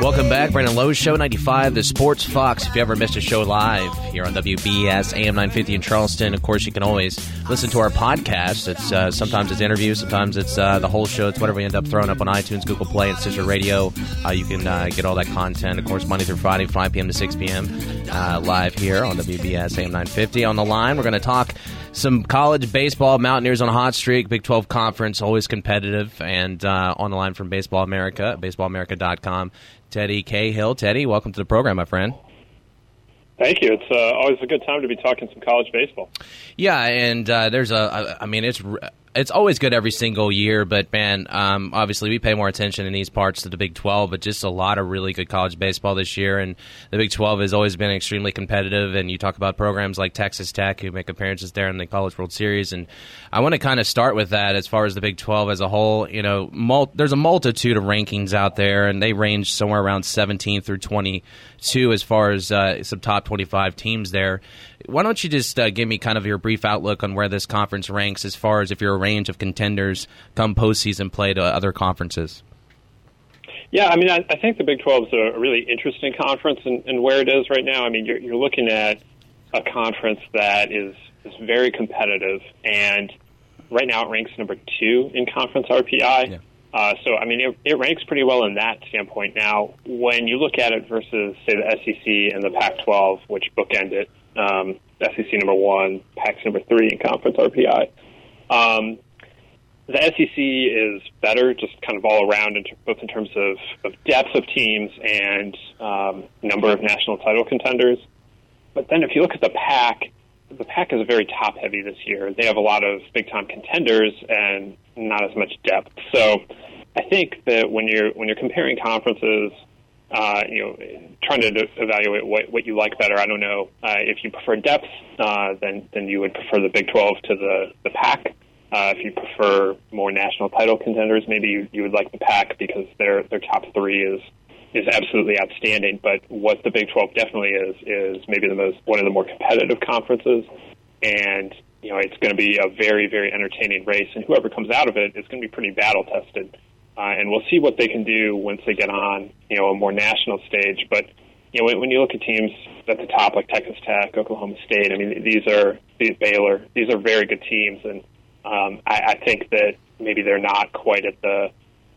Welcome back, Brandon Lowe's Show 95, the Sports Fox. If you ever missed a show live here on WBS AM 950 in Charleston, of course, you can always listen to our podcast. It's uh, Sometimes it's interviews, sometimes it's uh, the whole show. It's whatever we end up throwing up on iTunes, Google Play, and Stitcher Radio. Uh, you can uh, get all that content, of course, Monday through Friday, 5 p.m. to 6 p.m. Uh, live here on WBS AM 950. On the line, we're going to talk some college baseball. Mountaineers on a hot streak. Big 12 conference, always competitive. And uh, on the line from Baseball America, baseballamerica.com, Teddy Cahill. Teddy, welcome to the program, my friend. Thank you. It's uh, always a good time to be talking some college baseball. Yeah, and uh, there's a, I mean, it's it's always good every single year, but man, um, obviously we pay more attention in these parts to the Big 12, but just a lot of really good college baseball this year. And the Big 12 has always been extremely competitive. And you talk about programs like Texas Tech who make appearances there in the College World Series. And I want to kind of start with that as far as the Big 12 as a whole. You know, mul- there's a multitude of rankings out there, and they range somewhere around 17 through 22 as far as uh, some top 25 teams there. Why don't you just uh, give me kind of your brief outlook on where this conference ranks as far as if you're a range of contenders come postseason play to other conferences? Yeah, I mean, I, I think the Big 12 is a really interesting conference and, and where it is right now. I mean, you're, you're looking at a conference that is, is very competitive, and right now it ranks number two in conference RPI. Yeah. Uh, so, I mean, it, it ranks pretty well in that standpoint. Now, when you look at it versus, say, the SEC and the Pac 12, which bookend it, um, SEC number one, PAC's number three in conference RPI. Um, the SEC is better, just kind of all around, in both in terms of, of depth of teams and um, number of national title contenders. But then, if you look at the PAC, the PAC is very top heavy this year. They have a lot of big time contenders and not as much depth. So, I think that when you're when you're comparing conferences, uh, you know, trying to evaluate what, what you like better. I don't know uh, if you prefer depth, uh, then then you would prefer the Big 12 to the the PAC. Uh, if you prefer more national title contenders, maybe you, you would like the PAC because their their top three is is absolutely outstanding. But what the Big 12 definitely is is maybe the most one of the more competitive conferences, and you know it's going to be a very very entertaining race, and whoever comes out of it is going to be pretty battle tested. Uh, and we'll see what they can do once they get on, you know, a more national stage. But you know, when, when you look at teams at the top like Texas Tech, Oklahoma State, I mean, these are these Baylor, these are very good teams, and um, I, I think that maybe they're not quite at the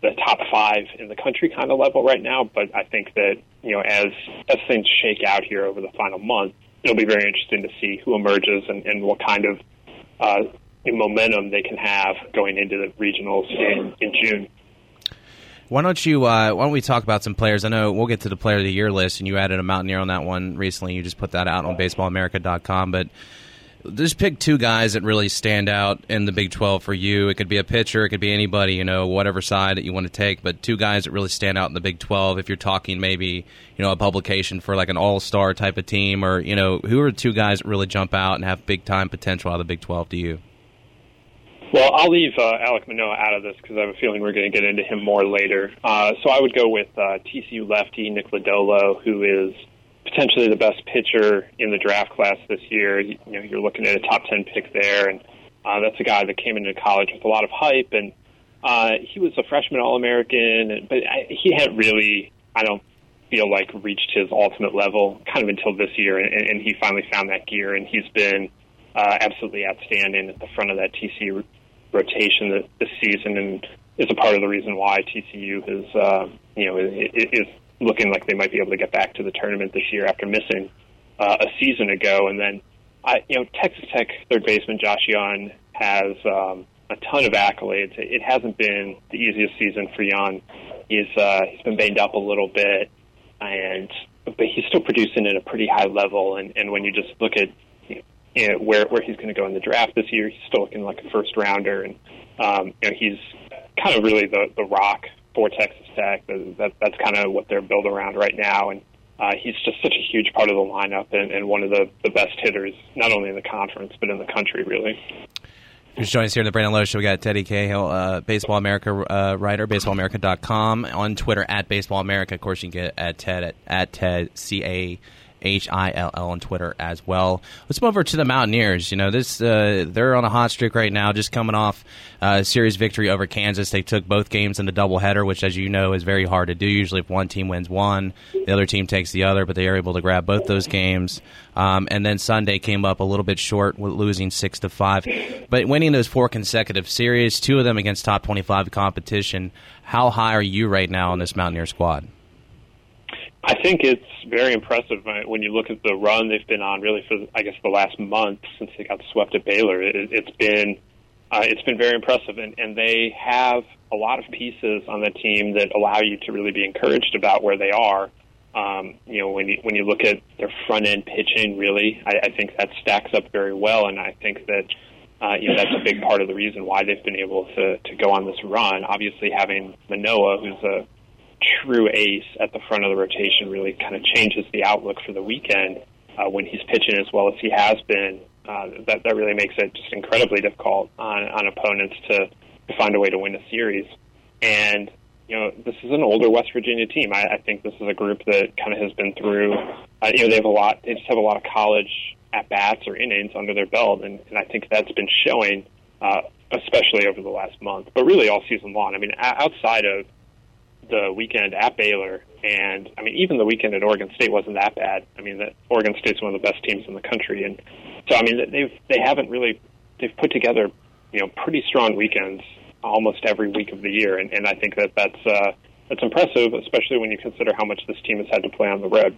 the top five in the country kind of level right now. But I think that you know, as as things shake out here over the final month, it'll be very interesting to see who emerges and, and what kind of uh, momentum they can have going into the regionals in, in June. Why don't you? Uh, why don't we talk about some players? I know we'll get to the player of the year list, and you added a Mountaineer on that one recently. You just put that out on BaseballAmerica.com, but just pick two guys that really stand out in the Big 12 for you. It could be a pitcher, it could be anybody, you know, whatever side that you want to take, but two guys that really stand out in the Big 12. If you're talking maybe, you know, a publication for like an all star type of team, or, you know, who are two guys that really jump out and have big time potential out of the Big 12 to you? Well, I'll leave uh, Alek Manoah out of this because I have a feeling we're going to get into him more later. Uh, so I would go with uh, TCU lefty Nick Lodolo, who is potentially the best pitcher in the draft class this year. You, know, you're looking at a top ten pick there, and uh, that's a guy that came into college with a lot of hype, and uh, he was a freshman All American, but I, he hadn't really, I don't feel like reached his ultimate level kind of until this year, and, and he finally found that gear, and he's been uh, absolutely outstanding at the front of that TCU rotation this season, and is a part of the reason why TCU has, uh, you know, is looking like they might be able to get back to the tournament this year after missing uh, a season ago. And then, I, you know, Texas Tech third baseman Josh Jung has um, a ton of accolades. It hasn't been the easiest season for Jung. He's uh, he's been banged up a little bit, and but he's still producing at a pretty high level. And, and when you just look at you know, where where he's going to go in the draft this year. He's still looking like a first rounder, and um, you know he's kind of really the the rock for Texas Tech. That, that's kind of what they're built around right now, and uh, he's just such a huge part of the lineup and, and one of the the best hitters, not only in the conference but in the country, really. Who's joining us here in the Brandon Lowe Show? We got Teddy Cahill, uh, Baseball America uh, writer, BaseballAmerica.com, on Twitter at Baseball America. Of course, you can get at Ted at, at Ted C A H I L L on Twitter as well. Let's move over to the Mountaineers. You know, this uh, they're on a hot streak right now, just coming off uh, a series victory over Kansas. They took both games in the doubleheader, which, as you know, is very hard to do. Usually, if one team wins one, the other team takes the other, but they are able to grab both those games. Um, and then Sunday came up a little bit short, with losing six to five, but winning those four consecutive series, two of them against top twenty-five competition. How high are you right now on this Mountaineer squad? I think it's very impressive when you look at the run they've been on. Really, for I guess the last month since they got swept at Baylor, it, it's been uh, it's been very impressive, and, and they have a lot of pieces on the team that allow you to really be encouraged about where they are. Um, you know, when you when you look at their front end pitching, really, I, I think that stacks up very well, and I think that uh, you know that's a big part of the reason why they've been able to to go on this run. Obviously, having Manoah, who's a true ace at the front of the rotation really kind of changes the outlook for the weekend uh, when he's pitching as well as he has been. Uh, that that really makes it just incredibly difficult on on opponents to, to find a way to win a series. And you know, this is an older West Virginia team. I, I think this is a group that kind of has been through. Uh, you know, they have a lot. They just have a lot of college at bats or innings under their belt, and, and I think that's been showing, uh, especially over the last month, but really all season long. I mean, outside of the weekend at Baylor, and I mean, even the weekend at Oregon State wasn't that bad. I mean, that Oregon State's one of the best teams in the country, and so I mean, they've they haven't really they've put together you know pretty strong weekends almost every week of the year, and, and I think that that's uh, that's impressive, especially when you consider how much this team has had to play on the road.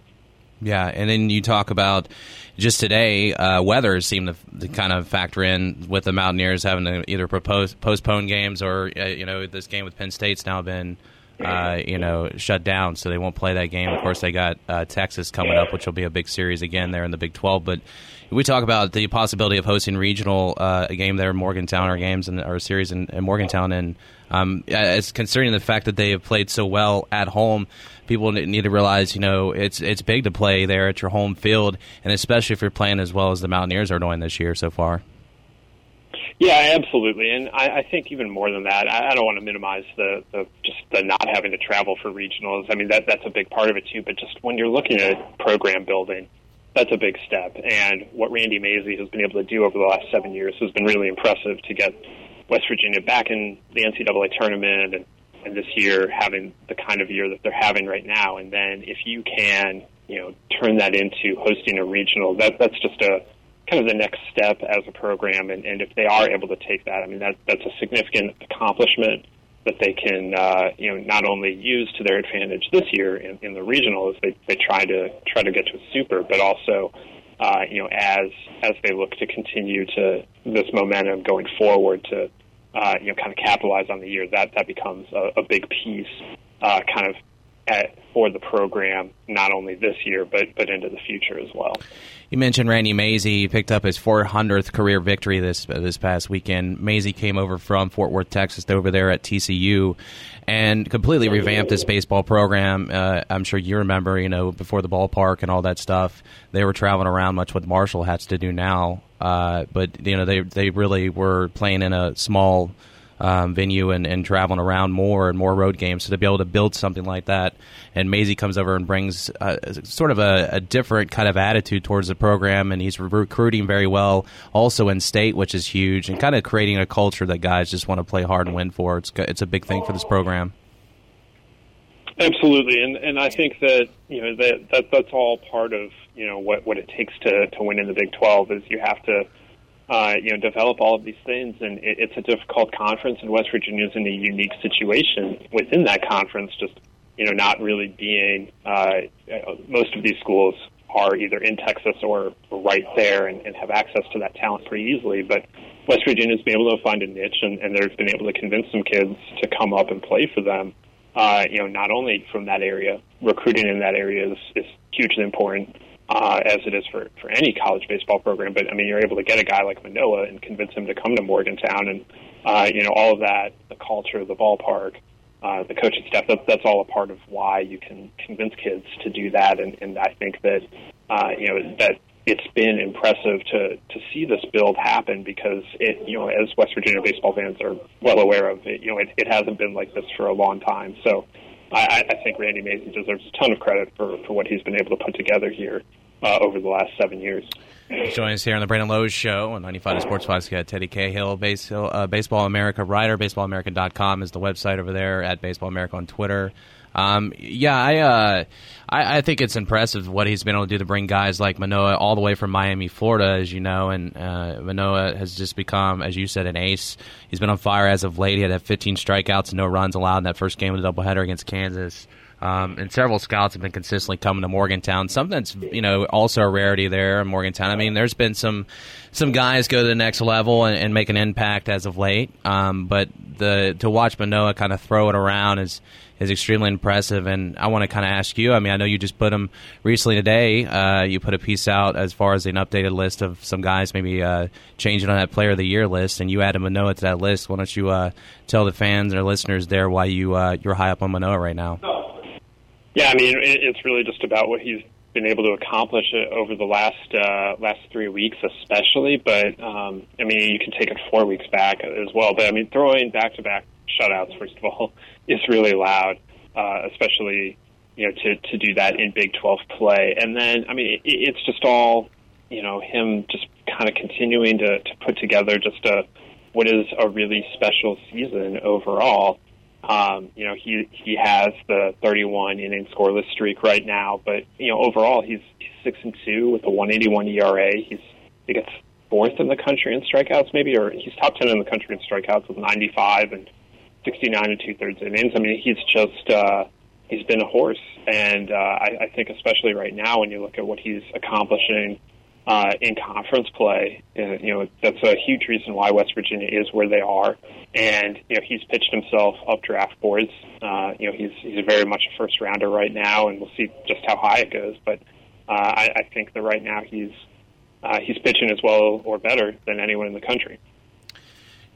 Yeah, and then you talk about just today, uh, weather seemed to, to, kind of factor in with the Mountaineers having to either propose, postpone games or uh, you know this game with Penn State's now been uh, you know, shut down, so they won't play that game. Of course, they got uh, Texas coming up, which will be a big series again there in the Big 12. But we talk about the possibility of hosting regional uh, a game there in Morgantown or games in, or a series in, in Morgantown, and um, it's concerning the fact that they have played so well at home. People need to realize, you know, it's it's big to play there at your home field, and especially if you're playing as well as the Mountaineers are doing this year so far. Yeah, absolutely, and I, I think even more than that, I, I don't want to minimize the, the just the not having to travel for regionals. I mean, that that's a big part of it too. But just when you're looking at program building, that's a big step. And what Randy Mazey has been able to do over the last seven years has been really impressive to get West Virginia back in the NCAA tournament and, and this year having the kind of year that they're having right now. And then if you can, you know, turn that into hosting a regional, that that's just a kind of the next step as a program. And, and if they are able to take that, I mean, that, that's a significant accomplishment that they can, uh, you know, not only use to their advantage this year in, in the regional as they, they try to try to get to a super, but also, uh, you know, as as they look to continue to this momentum going forward to, uh, you know, kind of capitalize on the year, that that becomes a, a big piece, uh, kind of at, for the program, not only this year but but into the future as well. You mentioned Randy Mazey. He picked up his 400th career victory this this past weekend. Mazey came over from Fort Worth, Texas, over there at TCU, and completely revamped this baseball program. Uh, I'm sure you remember, you know, before the ballpark and all that stuff, they were traveling around much what Marshall has to do now. Uh, but you know, they they really were playing in a small um, venue and, and traveling around more and more road games. So to be able to build something like that, and Mazey comes over and brings uh, sort of a, a, different kind of attitude towards the program, and he's recruiting very well, also in state, which is huge, and kind of creating a culture that guys just want to play hard and win for. It's it's a big thing for this program. Absolutely, and and I think that you know that, that that's all part of you know what what it takes to to win in the Big Twelve is you have to uh, you know, develop all of these things. And it, it's a difficult conference, and West Virginia is in a unique situation within that conference. Just you know, not really being uh, most of these schools are either in Texas or right there and, and have access to that talent pretty easily. But West Virginia's been able to find a niche, and, and they've been able to convince some kids to come up and play for them. Uh, you know, not only from that area, recruiting in that area is, is hugely important, uh, as it is for, for any college baseball program. But I mean, you're able to get a guy like Manoah and convince him to come to Morgantown, and uh, you know all of that, the culture, the ballpark, uh, the coaching staff. That, that's all a part of why you can convince kids to do that. And, and I think that uh, you know that it's been impressive to to see this build happen because it you know as West Virginia baseball fans are well aware of it. You know, it, it hasn't been like this for a long time. So. I, I think Randy Mazey deserves a ton of credit for, for what he's been able to put together here uh, over the last seven years. Join us here on the Brandon Lowe's Show on 95 Sports Podcast. Teddy Cahill, base, uh, Baseball America writer. BaseballAmerica.com is the website over there. At Baseball America on Twitter. Um, yeah, I, uh, I, I think it's impressive what he's been able to do to bring guys like Manoah all the way from Miami, Florida, as you know, and uh, Manoah has just become, as you said, an ace. He's been on fire as of late. He had 15 strikeouts and no runs allowed in that first game of the doubleheader against Kansas. Um, and several scouts have been consistently coming to Morgantown. Something that's you know also a rarity there in Morgantown. I mean, there's been some some guys go to the next level and, and make an impact as of late. Um, but the to watch Manoah kind of throw it around is is extremely impressive. And I want to kind of ask you. I mean, I know you just put him recently today. Uh, you put a piece out as far as an updated list of some guys maybe uh, changing on that Player of the Year list, and you added Manoah to that list. Why don't you uh, tell the fans or listeners there why you uh, you're high up on Manoah right now? Yeah, I mean, it's really just about what he's been able to accomplish over the last uh, last three weeks, especially. But um, I mean, you can take it four weeks back as well. But I mean, throwing back to back shutouts, first of all, is really loud, uh, especially you know to to do that in Big Twelve play. And then, I mean, it, it's just all you know him just kind of continuing to to put together just a what is a really special season overall. Um, you know, he he has the 31 inning scoreless streak right now, but you know, overall he's, he's six and two with a 181 ERA. He's think it's fourth in the country in strikeouts, maybe, or he's top 10 in the country in strikeouts with 95 and 69 and two thirds innings. I mean, he's just uh, he's been a horse, and uh, I, I think especially right now when you look at what he's accomplishing uh, in conference play. Uh, you know, that's a huge reason why West Virginia is where they are. And you know, he's pitched himself up draft boards. Uh, you know, he's he's very much a first rounder right now, and we'll see just how high it goes. But uh, I, I think that right now he's uh, he's pitching as well or better than anyone in the country.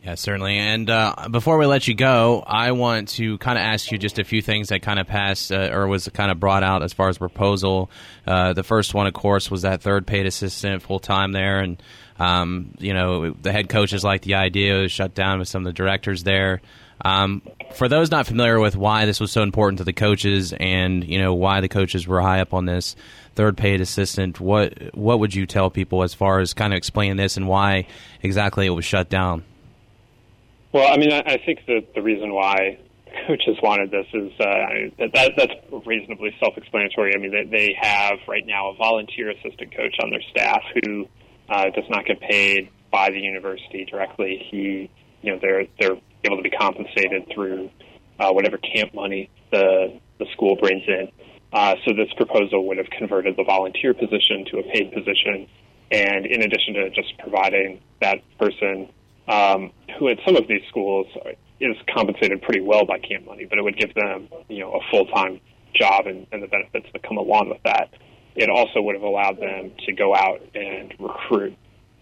Yeah, certainly. And uh, before we let you go, I want to kind of ask you just a few things that kind of passed uh, or was kind of brought out as far as proposal. Uh, the first one, of course, was that third paid assistant full time there, and um, you know the head coaches liked the idea. It was shut down with some of the directors there. Um, for those not familiar with why this was so important to the coaches and you know why the coaches were high up on this third paid assistant, what what would you tell people as far as kind of explaining this and why exactly it was shut down? Well, I mean, I, I think that the reason why coaches wanted this is uh, that, that that's reasonably self-explanatory. I mean, they, they have right now a volunteer assistant coach on their staff who uh, does not get paid by the university directly. He, you know, they're they're able to be compensated through uh, whatever camp money the the school brings in. Uh, so this proposal would have converted the volunteer position to a paid position, and in addition to just providing that person um, who at some of these schools is compensated pretty well by camp money, but it would give them, you know, a full time job and, and the benefits that come along with that. It also would have allowed them to go out and recruit.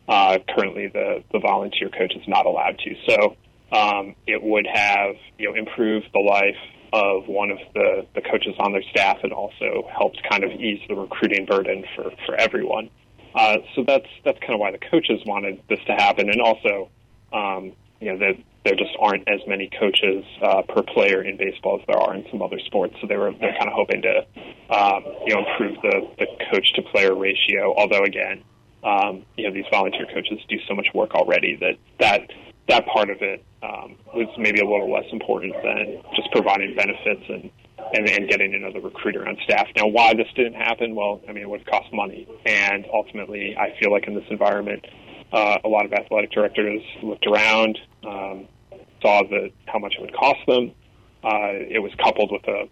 Uh, currently, the the volunteer coach is not allowed to. So um, it would have, you know, improved the life of one of the, the coaches on their staff and also helped kind of ease the recruiting burden for, for everyone. Uh, so that's that's kind of why the coaches wanted this to happen, and also um, you know, that there just aren't as many coaches uh, per player in baseball as there are in some other sports. So they were they're kind of hoping to um, you know improve the the coach to player ratio. Although again, um, you know these volunteer coaches do so much work already that that that part of it um, was maybe a little less important than just providing benefits and, and and getting another recruiter on staff. Now, why this didn't happen? Well, I mean, it would cost money, and ultimately, I feel like in this environment, uh, a lot of athletic directors looked around, um, saw that how much it would cost them. Uh, it was coupled with a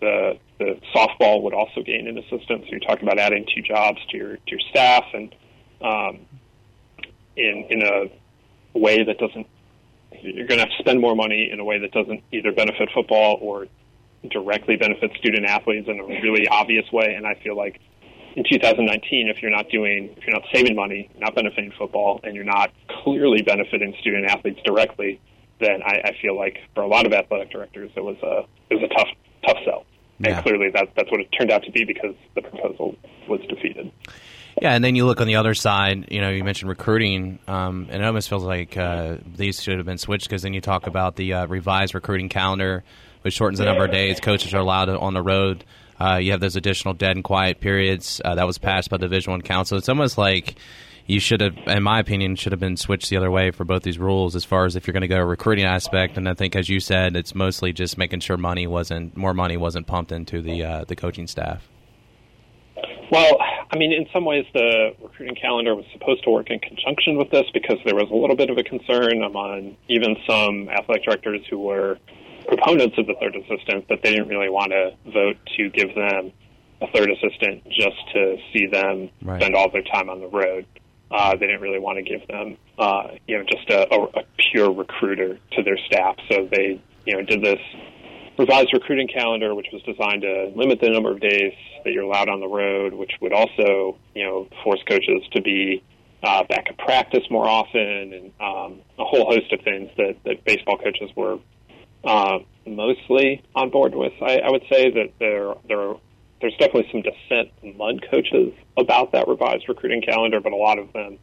the the softball would also gain an assistant. So you're talking about adding two jobs to your to your staff, and um, in in a way that doesn't you're going to have to spend more money in a way that doesn't either benefit football or directly benefit student athletes in a really obvious way. And I feel like in 2019, if you're not doing, if you're not saving money, not benefiting football, and you're not clearly benefiting student athletes directly, then I, I feel like for a lot of athletic directors, it was a it was a tough tough sell. Yeah. And clearly, that that's what it turned out to be because the proposal was defeated. Yeah, and then you look on the other side. You know, you mentioned recruiting, um, and it almost feels like uh, these should have been switched because then you talk about the uh, revised recruiting calendar, which shortens the number of days coaches are allowed on the road Uh, you have those additional dead and quiet periods uh, that was passed by the Division One Council. It's almost like you should have, in my opinion, should have been switched the other way for both these rules as far as if you're going to go recruiting aspect. And I think, as you said, it's mostly just making sure money wasn't more money wasn't pumped into the uh, the coaching staff. Well, I mean, in some ways, the recruiting calendar was supposed to work in conjunction with this because there was a little bit of a concern among even some athletic directors who were proponents of the third assistant but they didn't really want to vote to give them a third assistant just to see them right. spend all their time on the road. Uh, they didn't really want to give them, uh, you know, just a, a, a pure recruiter to their staff. So they, you know, did this revised recruiting calendar, which was designed to limit the number of days that you're allowed on the road, which would also, you know, force coaches to be uh, back at practice more often, and um, a whole host of things that, that baseball coaches were uh, mostly on board with. I, I would say that there there there's definitely some dissent among coaches about that revised recruiting calendar, but a lot of them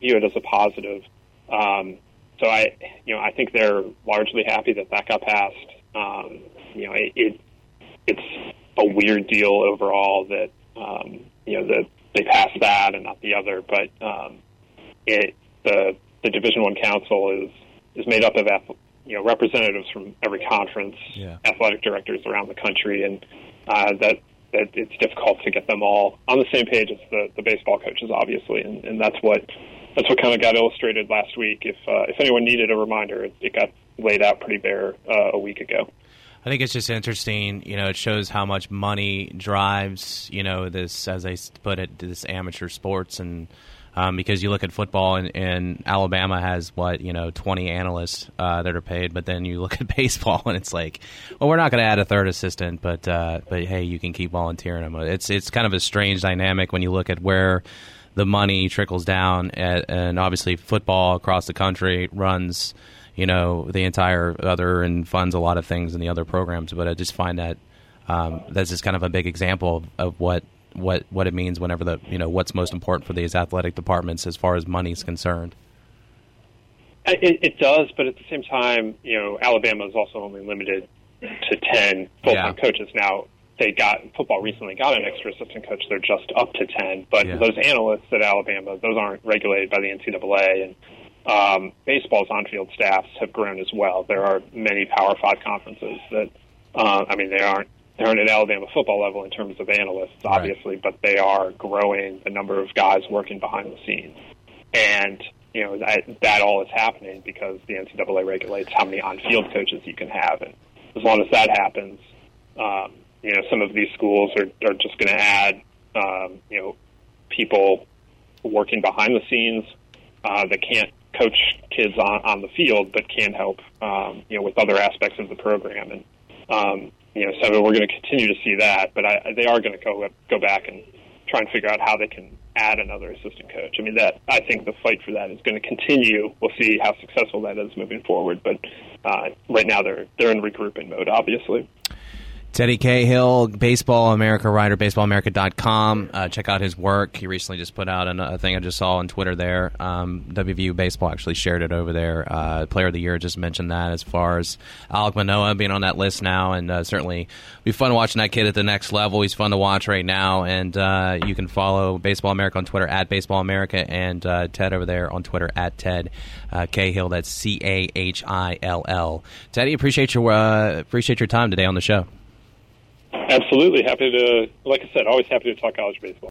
view it as a positive. Um, so I, you know, I think they're largely happy that that got passed. Um, you know, it, it it's a weird deal overall that um, you know that they passed that and not the other, but um, it the the Division One Council is is made up of you know representatives from every conference, yeah. athletic directors around the country, and uh, that that it's difficult to get them all on the same page as the, the baseball coaches, obviously, and, and that's what that's what kind of got illustrated last week. If uh, if anyone needed a reminder, it, it got laid out pretty bare uh, a week ago. I think it's just interesting. You know, it shows how much money drives. You know, this as I put it, this amateur sports and um, because you look at football and, and, Alabama has what you know twenty analysts uh, that are paid, but then you look at baseball and it's like, well, we're not going to add a third assistant, but uh, but hey, you can keep volunteering them. It's it's kind of a strange dynamic when you look at where the money trickles down, at, and obviously football across the country runs. You know the entire other and funds a lot of things in the other programs, but I just find that um, that's just kind of a big example of, of what what what it means whenever the you know what's most important for these athletic departments as far as money is concerned. It, it does, but at the same time, you know, Alabama is also only limited to ten full-time yeah. coaches. Now, they got football recently got an extra assistant coach. They're just up to ten, but yeah. those analysts at Alabama, those aren't regulated by the NCAA, and um, baseball's on-field staffs have grown as well. There are many Power Five conferences that, uh, I mean, they aren't they aren't at Alabama football level in terms of analysts, obviously, right. but they are growing the number of guys working behind the scenes. And, you know, that, that all is happening because the NCAA regulates how many on-field coaches you can have. And as long as that happens, um, you know, some of these schools are, are just going to add, um, you know, people working behind the scenes uh, that can't coach kids on, on the field, but can help, um, you know, with other aspects of the program. And, um, you know, so we're going to continue to see that, but I, they are going to go go back and try and figure out how they can add another assistant coach. I mean, that I think the fight for that is going to continue. We'll see how successful that is moving forward, but uh, right now they're they're in regrouping mode, obviously. Teddy Cahill, Baseball America writer, baseballamerica.com. Uh, check out his work. He recently just put out a thing I just saw on Twitter there. Um, WVU Baseball actually shared it over there. Uh, Player of the Year just mentioned that as far as Alek Manoah being on that list now. And uh, certainly be fun watching that kid at the next level. He's fun to watch right now. And uh, you can follow Baseball America on Twitter at Baseball America and uh, Ted over there on Twitter at Ted uh, Cahill. That's C A H I L L. Teddy, appreciate your, appreciate your time today on the show. Absolutely. Happy to, like I said, always happy to talk college baseball.